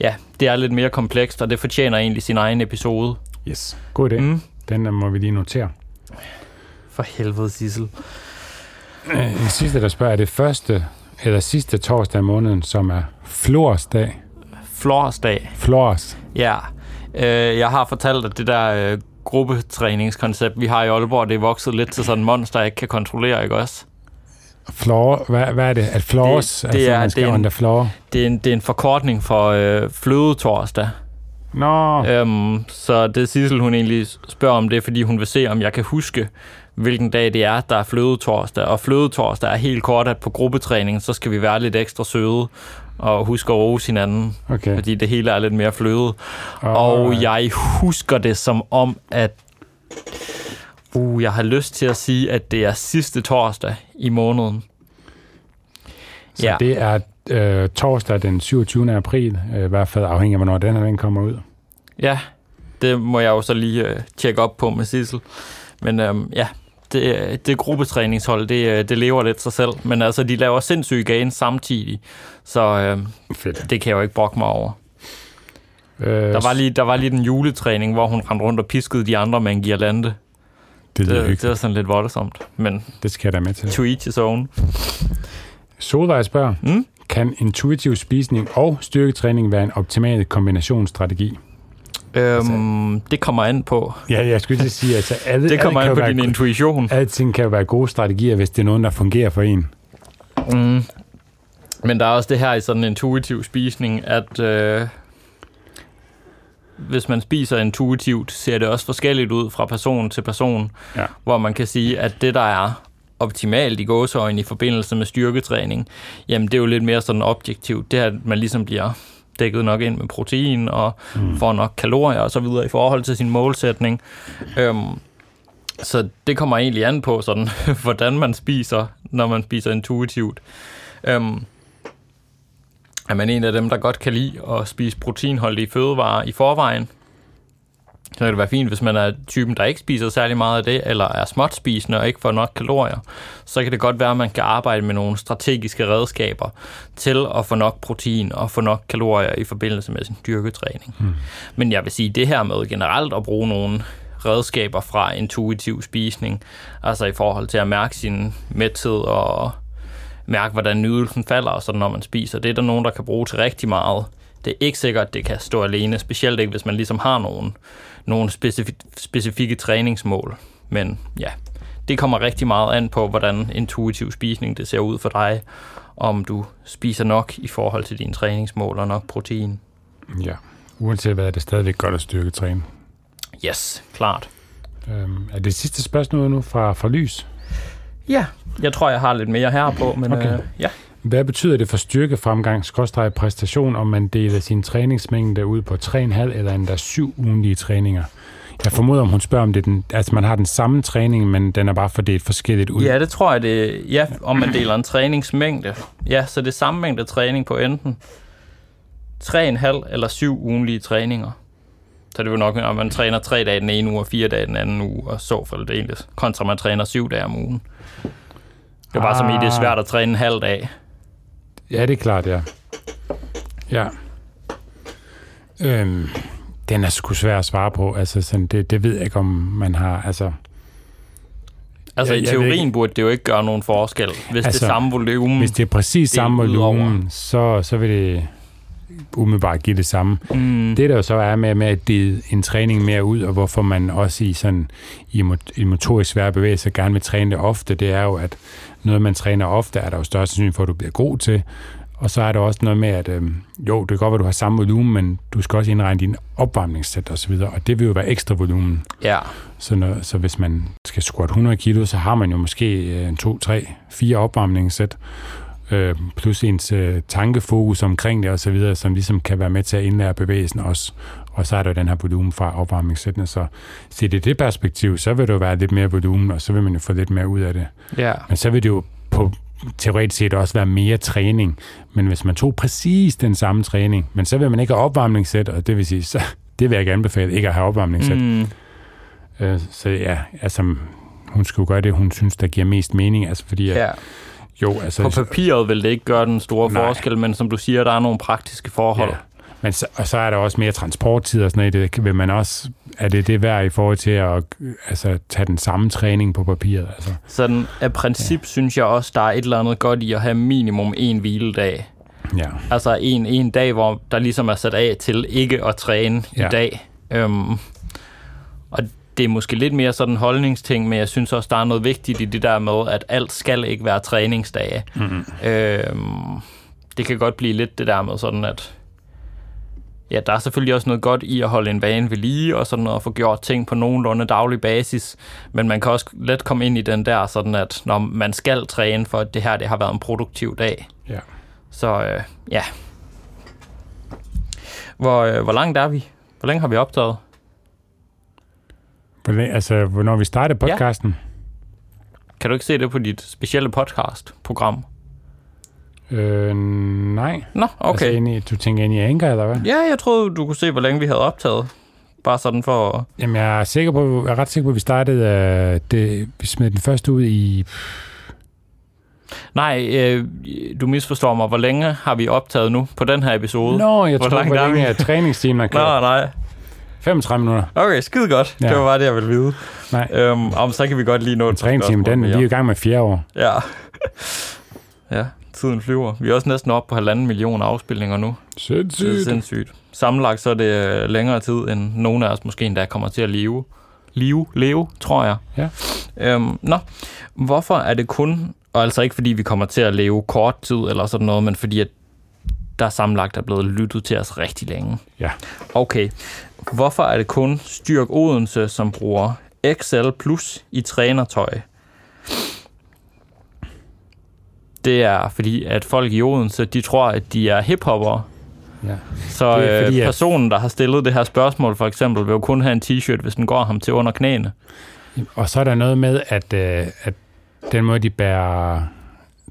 ja, det er lidt mere komplekst, og det fortjener egentlig sin egen episode. Yes. God idé. Mm. Den uh, må vi lige notere. For helvede, Sissel. Øh, En sidste, der spørger, er det første eller sidste torsdag i måneden, som er Florsdag? Florsdag. Flors. Ja, øh, jeg har fortalt, at det der øh, gruppetræningskoncept, vi har i Aalborg, det er vokset lidt til sådan en monster, jeg ikke kan kontrollere, ikke også? Floor, hvad, hvad er det? At floors? Det- det altså, er- man skal det er en- on the floor? Det er en, det er en forkortning for øh, flødetorsdag. Nå, Øhm, så det Sissel, hun egentlig spørger om det, er, fordi hun vil se, om jeg kan huske, hvilken dag det er, der er flødetorsdag. Og flødetorsdag er helt kort, at på gruppetræning, så skal vi være lidt ekstra søde og huske at rose hinanden, okay. fordi det hele er lidt mere fløde. Og jeg husker det som om, at uh, jeg har lyst til at sige, at det er sidste torsdag i måneden. Så ja. det er øh, torsdag den 27. april, øh, i hvert fald afhængig af, hvornår den her den kommer ud. Ja, det må jeg jo så lige øh, tjekke op på med Sissel. Men øhm, ja, det, det gruppetræningshold, det, øh, det lever lidt sig selv. Men altså, de laver sindssyge gains samtidig. Så øh, Fedt. det kan jeg jo ikke brokke mig over. Øh, Der var, lige, der var lige den juletræning, hvor hun rendte rundt og piskede de andre med en girlande. Det, Det, det, er sådan lidt voldsomt. Men det skal jeg da med til. to each his own. Solvej spørger, Mm? kan intuitiv spisning og styrketræning være en optimal kombinationsstrategi? Øhm, det kommer an på. Ja, jeg skulle lige sige, altså (laughs) alle, Det kommer alle an på din være, intuition. Alting kan jo være gode strategier, hvis det er nogen, der fungerer for en. Mm. Men der er også det her i sådan en intuitiv spisning, at øh, hvis man spiser intuitivt, ser det også forskelligt ud fra person til person. Ja. Hvor man kan sige, at det, der er optimalt i gåseøjne i forbindelse med styrketræning, jamen det er jo lidt mere sådan objektivt. Det er, at man ligesom bliver dækket nok ind med protein og mm. får nok kalorier og så videre i forhold til sin målsætning. Øhm, så det kommer egentlig an på, sådan, (laughs) hvordan man spiser, når man spiser intuitivt. Øhm, er man en af dem, der godt kan lide at spise proteinholdige fødevarer i forvejen, så kan det være fint, hvis man er typen, der ikke spiser særlig meget af det, eller er småt spisende og ikke får nok kalorier. Så kan det godt være, at man kan arbejde med nogle strategiske redskaber til at få nok protein og få nok kalorier i forbindelse med sin styrketræning. Hmm. Men jeg vil sige, det her med generelt at bruge nogle redskaber fra intuitiv spisning, altså i forhold til at mærke sin mæthed og mærke, hvordan nydelsen falder, og sådan, når man spiser. Det er der nogen, der kan bruge til rigtig meget. Det er ikke sikkert, at det kan stå alene, specielt ikke, hvis man ligesom har nogle, nogle specifi- specifikke træningsmål. Men ja, det kommer rigtig meget an på, hvordan intuitiv spisning det ser ud for dig, om du spiser nok i forhold til dine træningsmål og nok protein. Ja. Uanset hvad, er det stadigvæk godt at styrketræne. Yes, klart. Øhm, er det sidste spørgsmål nu fra, fra Lys? Ja, jeg tror, jeg har lidt mere her på, men Okay. øh, ja. Hvad betyder det for styrkefremgang, præstation, om man deler sin træningsmængde ud på 3,5 eller endda 7 ugenlige træninger? Jeg formoder, om hun spørger, om det er den, altså man har den samme træning, men den er bare fordelt forskelligt ud. Ja, det tror jeg, det ja, om man deler en træningsmængde. Ja, så det er samme mængde træning på enten 3,5 eller 7 ugenlige træninger. Så det vil nok, at man træner 3 dage den ene uge og 4 dage den anden uge, og så fremdeles, kontra man træner 7 dage om ugen. Det er bare som i, det er svært at træne en halv dag. Ja, det er klart, ja. Ja. Øhm, den er sgu svær at svare på. Altså, sådan, det, det ved jeg ikke, om man har... Altså, Altså i jeg ved teorien burde det jo ikke gøre nogen forskel, hvis altså, det er samme volumen. hvis det er præcis samme volumen, så, så vil det umiddelbart give det samme. Mm, Det der jo så er med, med at dele en træning mere ud, og hvorfor man også i sådan i, i motorisk svære bevægelser gerne vil træne det ofte, det er jo, at noget, man træner ofte, er der jo større sandsynlighed for, at du bliver god til. Og så er der også noget med, at øhm, jo, det kan godt være, at du har samme volumen, men du skal også indregne din opvarmningssæt og så videre, og det vil jo være ekstra volumen. ja, Så, når, så hvis man skal squat 100 kilo, så har man jo måske øh, en 2, 3, 4 opvarmningssæt, øh, plus ens øh, tankefokus omkring det og så videre, som ligesom kan være med til at indlære bevægelsen også. og så er der den her volumen fra opvarmningssættene. Så set i det perspektiv, så vil det jo være lidt mere volumen, og så vil man jo få lidt mere ud af det. Ja. Men så vil det jo på teoretisk set også være mere træning. Men hvis man tog præcis den samme træning, men så vil man ikke have opvarmningssæt, og det vil sige, så det vil jeg ikke anbefale, ikke at have opvarmningssæt. Mm. Øh, så ja, altså, hun skulle gøre det, hun synes, der giver mest mening, altså fordi, at, ja. Jo, altså... På papiret vil det ikke gøre den store Nej. forskel, men som du siger, der er nogle praktiske forhold. Ja. Men så, og så er der også mere transporttid og sådan noget. Det vil man også, er det det værd i forhold til at altså, tage den samme træning på papiret? Altså. Sådan af princip ja. synes jeg også, der er et eller andet godt i at have minimum en hviledag. Ja. Altså en, en dag, hvor der ligesom er sat af til ikke at træne ja. i dag. Øhm, og det er måske lidt mere sådan en holdningsting, men jeg synes også, der er noget vigtigt i det der med, at alt skal ikke være træningsdage. Mm-hmm. Øhm, det kan godt blive lidt det der med sådan, at ja, der er selvfølgelig også noget godt i at holde en vane ved lige, og sådan noget, at få gjort ting på nogenlunde daglig basis, men man kan også let komme ind i den der, sådan at når man skal træne, for at det her det har været en produktiv dag. Ja. Så øh, ja. Hvor, øh, hvor langt er vi? Hvor længe har vi optaget? Altså, hvornår vi startede podcasten? Ja. Kan du ikke se det på dit specielle podcast-program? Øh, nej. Nå, Altså, okay. ind i, du tænker ind i Anchor, eller hvad? Ja, jeg troede, du kunne se, hvor længe vi havde optaget. Bare sådan for... Jamen, jeg er, sikker på, jeg er ret sikker på, at vi startede, uh, det, vi smed den første ud i... Nej, øh, du misforstår mig. Hvor længe har vi optaget nu på den her episode? Nå, jeg Hvor tror, hvor længe er træningstimen er Nå, kørt. nej. 35 minutter. Okay, skide godt. Ja. Det var bare det, jeg ville vide. Nej. Øhm, om så kan vi godt lige nå et Træningstimen, spørgsmål den, vi er i gang med fjerde år. Ja. (laughs) ja, tiden flyver. Vi er også næsten oppe på halvanden million afspilninger nu. Det er Sindssygt. sindssygt. Sammenlagt så er det øh, længere tid, end nogen af os måske endda kommer til at leve. Leve, leve tror jeg. Ja. Øhm, nå, hvorfor er det kun, og altså ikke fordi vi kommer til at leve kort tid eller sådan noget, men fordi at der sammenlagt er blevet lyttet til os rigtig længe. Ja. Okay, hvorfor er det kun Styrk Odense, som bruger XL Plus i trænertøj? Det er fordi, at folk i Odense, de tror, at de er hiphoppere. Ja. Så Det er øh, fordi, at- personen, der har stillet det her spørgsmål, for eksempel, vil jo kun have en t-shirt, hvis den går ham til under knæene. Og så er der noget med, at, øh, at den måde, de bærer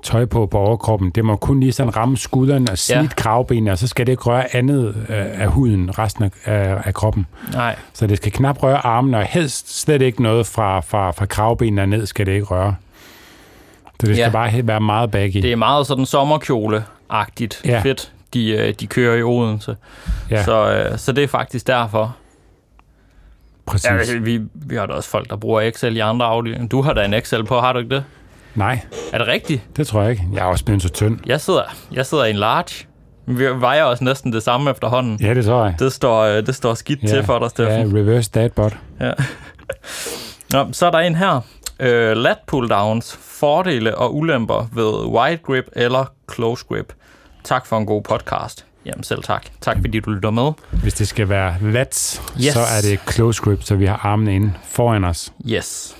tøj på på overkroppen, det må kun lige sådan ramme skulderen og snit Ja. kravbenene, og så skal det ikke røre andet øh, af huden, resten af, af, af kroppen. Nej, Så det skal knap røre armene, og helst slet ikke noget fra, fra, fra kravbenene og ned skal det ikke røre. Så det skal Ja. bare være meget baggy. det er meget sådan sommerkjole-agtigt Ja. fedt, de, øh, de kører i Odense. ja, Så, øh, så det er faktisk derfor. præcis. Ja, vi, vi har da også folk, der bruger Excel i andre afdelinger. Du har da en Excel på, har du ikke det? Nej, Er det rigtigt? det tror jeg ikke. Jeg er også blevet så tynd. Jeg sidder, jeg sidder i en large. Vi vejer også næsten det samme efterhånden. Ja, det tror jeg. Det står, øh, det står skidt ja. til for dig, Ja, Steffen. reverse dadbot. Ja. Nå, så er der en her. Øh, lat pulldowns, fordele og ulemper ved wide grip eller close grip. Tak for en god podcast. Jamen selv tak. Tak fordi du lytter med. Hvis det skal være lats, yes. så er det close grip, så vi har armene inde foran os. Yes.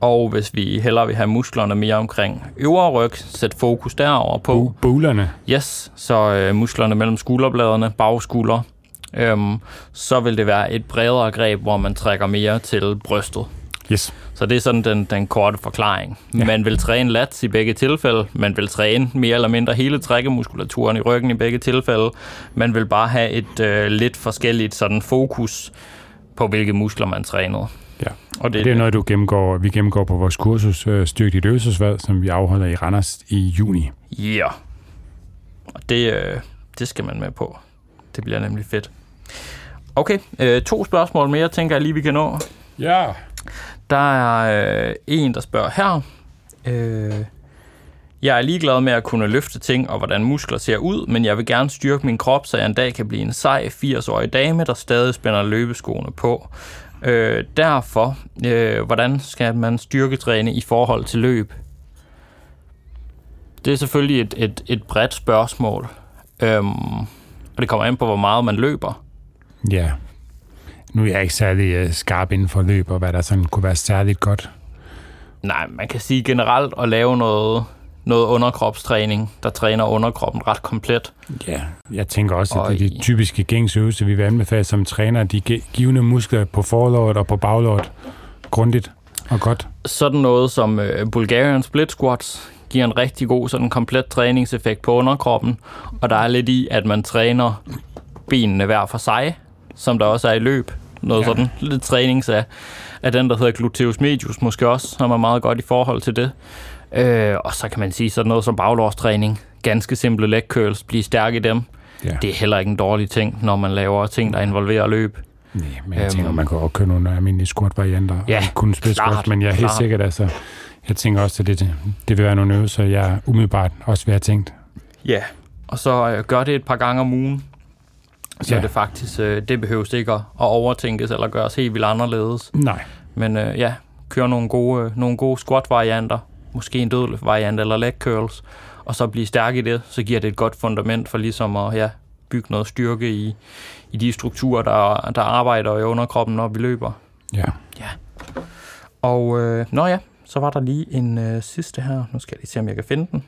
Og hvis vi hellere vil have musklerne mere omkring øvre ryg, sæt fokus derover på. Bu- Bulerne. Yes, så øh, musklerne mellem skulderbladene, bagskulder. Øhm, så vil det være et bredere greb, hvor man trækker mere til brystet. Yes. Så det er sådan den, den korte forklaring. Ja. Man vil træne lats i begge tilfælde. Man vil træne mere eller mindre hele trækkemuskulaturen i ryggen i begge tilfælde. Man vil bare have et øh, lidt forskelligt sådan fokus på, hvilke muskler man trænede. Ja. Og det, Det er noget, du gennemgår, vi gennemgår på vores kursus øh, Styrk dit øvelsesvalg, som vi afholder i Randers i juni. Ja. Yeah. Og det, øh, det skal man med på. Det bliver nemlig fedt. Okay, øh, to spørgsmål mere, tænker jeg lige, vi kan nå. Ja. Der er øh, en, der spørger her. Øh, jeg er ligeglad med at kunne løfte ting og hvordan muskler ser ud, men jeg vil gerne styrke min krop, så jeg en dag kan blive en sej 80-årig dame, der stadig spænder løbeskoene på. Øh, derfor, øh, hvordan skal man styrketræne i forhold til løb? Det er selvfølgelig et, et, et bredt spørgsmål, øhm, og det kommer an på, hvor meget man løber. Ja. Nu er jeg ikke særlig øh, skarp inden for løb, og hvad der sådan kunne være særligt godt. Nej, man kan sige generelt at lave noget, noget underkropstræning, der træner underkroppen ret komplet. Ja, jeg tænker også, at det er de typiske gængsøvelser, vi vil anbefale som træner, de gi- givende muskler på forlåret og på baglåret grundigt og godt. Sådan noget som øh, Bulgarian Split Squats giver en rigtig god sådan komplet træningseffekt på underkroppen, og der er lidt i, at man træner benene hver for sig, som der også er i løb. Noget ja. sådan lidt trænings af, af den, der hedder gluteus medius måske også, som er meget godt i forhold til det. Øh, og så kan man sige sådan noget som baglårstræning. Ganske simple leg curls, blive stærk i dem. Ja. Det er heller ikke en dårlig ting, når man laver ting, der involverer løb. Nej, men jeg Øhm. tænker, man kan også køre nogle almindelige squat-varianter. Ja, og kun split klart, squats, men jeg er helt klart. sikkert, altså, jeg tænker også, at det, det vil være nogle øvelser, jeg umiddelbart også vil have tænkt. Ja, og så øh, gør det et par gange om ugen. Så Ja. ja. det faktisk, øh, det behøves ikke at, at overtænkes eller gøres helt vildt anderledes. Nej. Men øh, ja, kør nogle gode, øh, nogle gode squat-varianter, måske en dødløft-variant eller leg curls, og så blive stærk i det, så giver det et godt fundament for ligesom at ja, bygge noget styrke i, i de strukturer, der, der arbejder i underkroppen, når vi løber. Ja. Og øh, nå ja, så var der lige en øh, sidste her. Nu skal jeg lige se, om jeg kan finde den.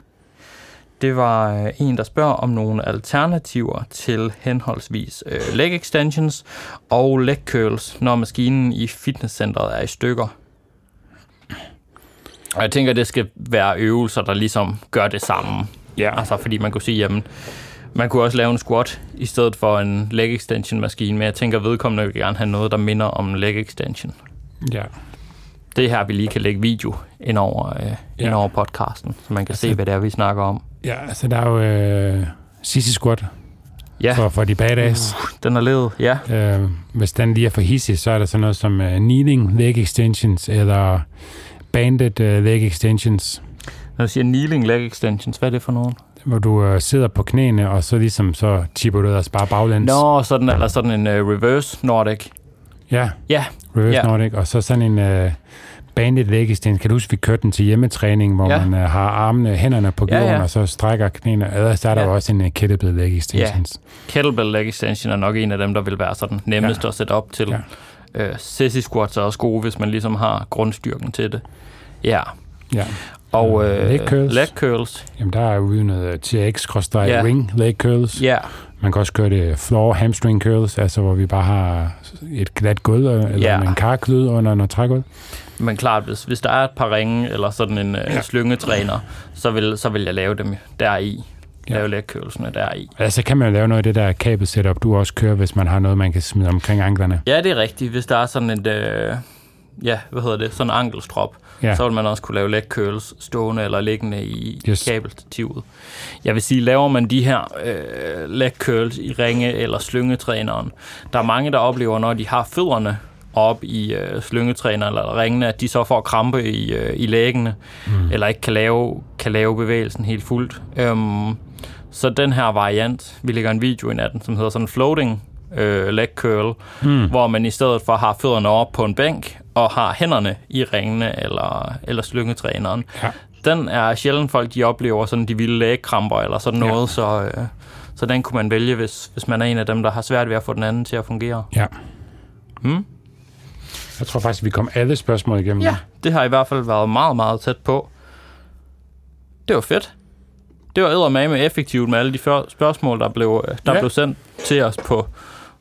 Det var øh, en, der spørger om nogle alternativer til henholdsvis øh, leg extensions og leg curls, når maskinen i fitnesscenteret er i stykker. Og jeg tænker, det skal være øvelser, der ligesom gør det samme. Ja. Altså, fordi man kunne sige, jamen, man kunne også lave en squat i stedet for en leg extension maskine, men jeg tænker, vedkommende vil gerne have noget, der minder om en leg extension Ja. det er her, vi lige kan lægge video ind over, øh, Ja. ind over podcasten, så man kan Altså- se, hvad det er, vi snakker om. Ja, altså der er jo øh, sissy squat Ja, for, for de badass. den er ledet. Ja, Øh, hvis den lige er for hissig, så er der sådan noget som uh, kneeling leg extensions, eller banded uh, leg extensions, når du siger kneeling leg extensions, hvad er det for nogen? hvor du uh, sidder på knæene, og så ligesom så tipper du ellers bare baglæns. Nå, sådan, eller sådan en uh, reverse Nordic. Ja, Ja, reverse Ja. Nordic, og så sådan en uh, banded leg extension. Kan du huske, vi kørte den til hjemmetræning, hvor Ja. man uh, har armene, hænderne på Ja, jorden, ja. og så strækker knæene. Ellers er der Ja. også en uh, kettlebell leg extensions. kettlebell leg extension er nok en af dem, der vil være sådan nemmest Ja. at sætte op til. Ja. Uh, sissy squats er også gode, hvis man ligesom har grundstyrken til det. Ja, Ja. og Øh, uh, leg curls. leg curls. Jamen, der er jo ude noget TX cross Ja. ring leg curls. Ja, Man kan også køre det floor hamstring curls, altså hvor vi bare har et glat gulv, eller Ja. en karklud under noget trægulv. Men klart, hvis, hvis der er et par ringe eller sådan en Ja. ja. slyngetræner, så vil, så vil jeg lave dem deri. Ja. Lave leg curlsene deri. Altså kan man jo lave noget af det der kabel setup, du også kører, hvis man har noget, man kan smide omkring anklerne. Ja, det er rigtigt. Hvis der er sådan et, øh, ja, hvad hedder det, sådan en ankelstrop, Ja, så vil man også kunne lave leg curls stående eller liggende i Yes. kabelstativet. Jeg vil sige, laver man de her øh, leg curls i ringe eller slyngetræneren, der er mange, der oplever, når de har fødderne op i øh, slyngetræneren eller ringene, at de så får krampe i, øh, i læggene, mm. eller ikke kan lave, kan lave bevægelsen helt fuldt. Øhm, så den her variant, vi lægger en video ind af den, som hedder sådan floating øh, leg curl, mm. hvor man i stedet for har fødderne op på en bænk og har hænderne i ringene eller, eller slyngetræneren. Ja. Den er sjældent folk, de oplever sådan de vilde lægekramper eller sådan Ja. noget, så, øh, så den kunne man vælge, hvis, hvis man er en af dem, der har svært ved at få den anden til at fungere. ja. Hmm? Jeg tror faktisk, vi kom alle spørgsmål igennem. Ja, det har i hvert fald været meget, meget tæt på. Det var fedt. Det var eddermame effektivt med alle de spørgsmål, der blev, øh, der Ja. blev sendt til os på,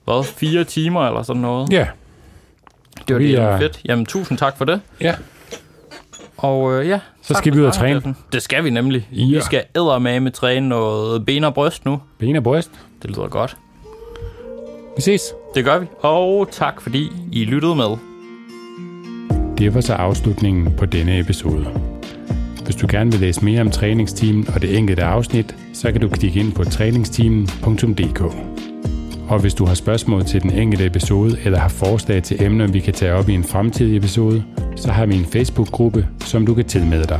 hvad, fire timer eller sådan noget. Ja. Det var Vi det er- fedt. Jamen, tusind tak for det. ja. Og øh, ja, Så skal vi ud og træne. Steffen. Det skal vi nemlig. Ja. Vi skal eddermame træne noget ben og bryst nu. Ben og bryst. Det lyder godt. Vi ses. Det gør vi. Og tak fordi I lyttede med. Det var så afslutningen på denne episode. Hvis du gerne vil læse mere om træningsteamen og det enkelte afsnit, så kan du klikke ind på træningsteamen.dk. Og hvis du har spørgsmål til den enkelte episode eller har forslag til emner, vi kan tage op i en fremtidig episode, så har vi en Facebook-gruppe, som du kan tilmelde dig.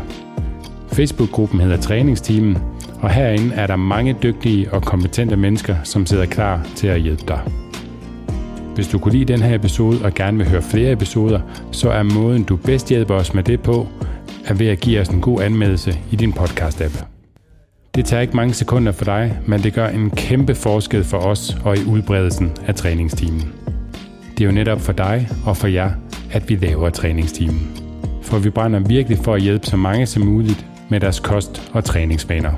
Facebook-gruppen hedder Træningsteamen, og herinde er der mange dygtige og kompetente mennesker, som sidder klar til at hjælpe dig. Hvis du kunne lide den her episode og gerne vil høre flere episoder, så er måden, du bedst hjælper os med det på, er ved at give os en god anmeldelse i din podcast-app. Det tager ikke mange sekunder for dig, men det gør en kæmpe forskel for os og i udbredelsen af træningstimen. Det er jo netop for dig og for jer, at vi laver træningstimen. For vi brænder virkelig for at hjælpe så mange som muligt med deres kost- og træningsvaner.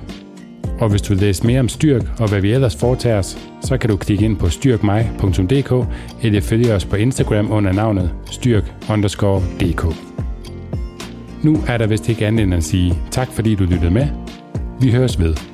Og hvis du vil læse mere om Styrk og hvad vi ellers foretager os, så kan du klikke ind på styrkmig.dk eller følge os på Instagram under navnet styrk_dk. Nu er der vist ikke andet end at sige tak fordi du lyttede med. Vi høres ved.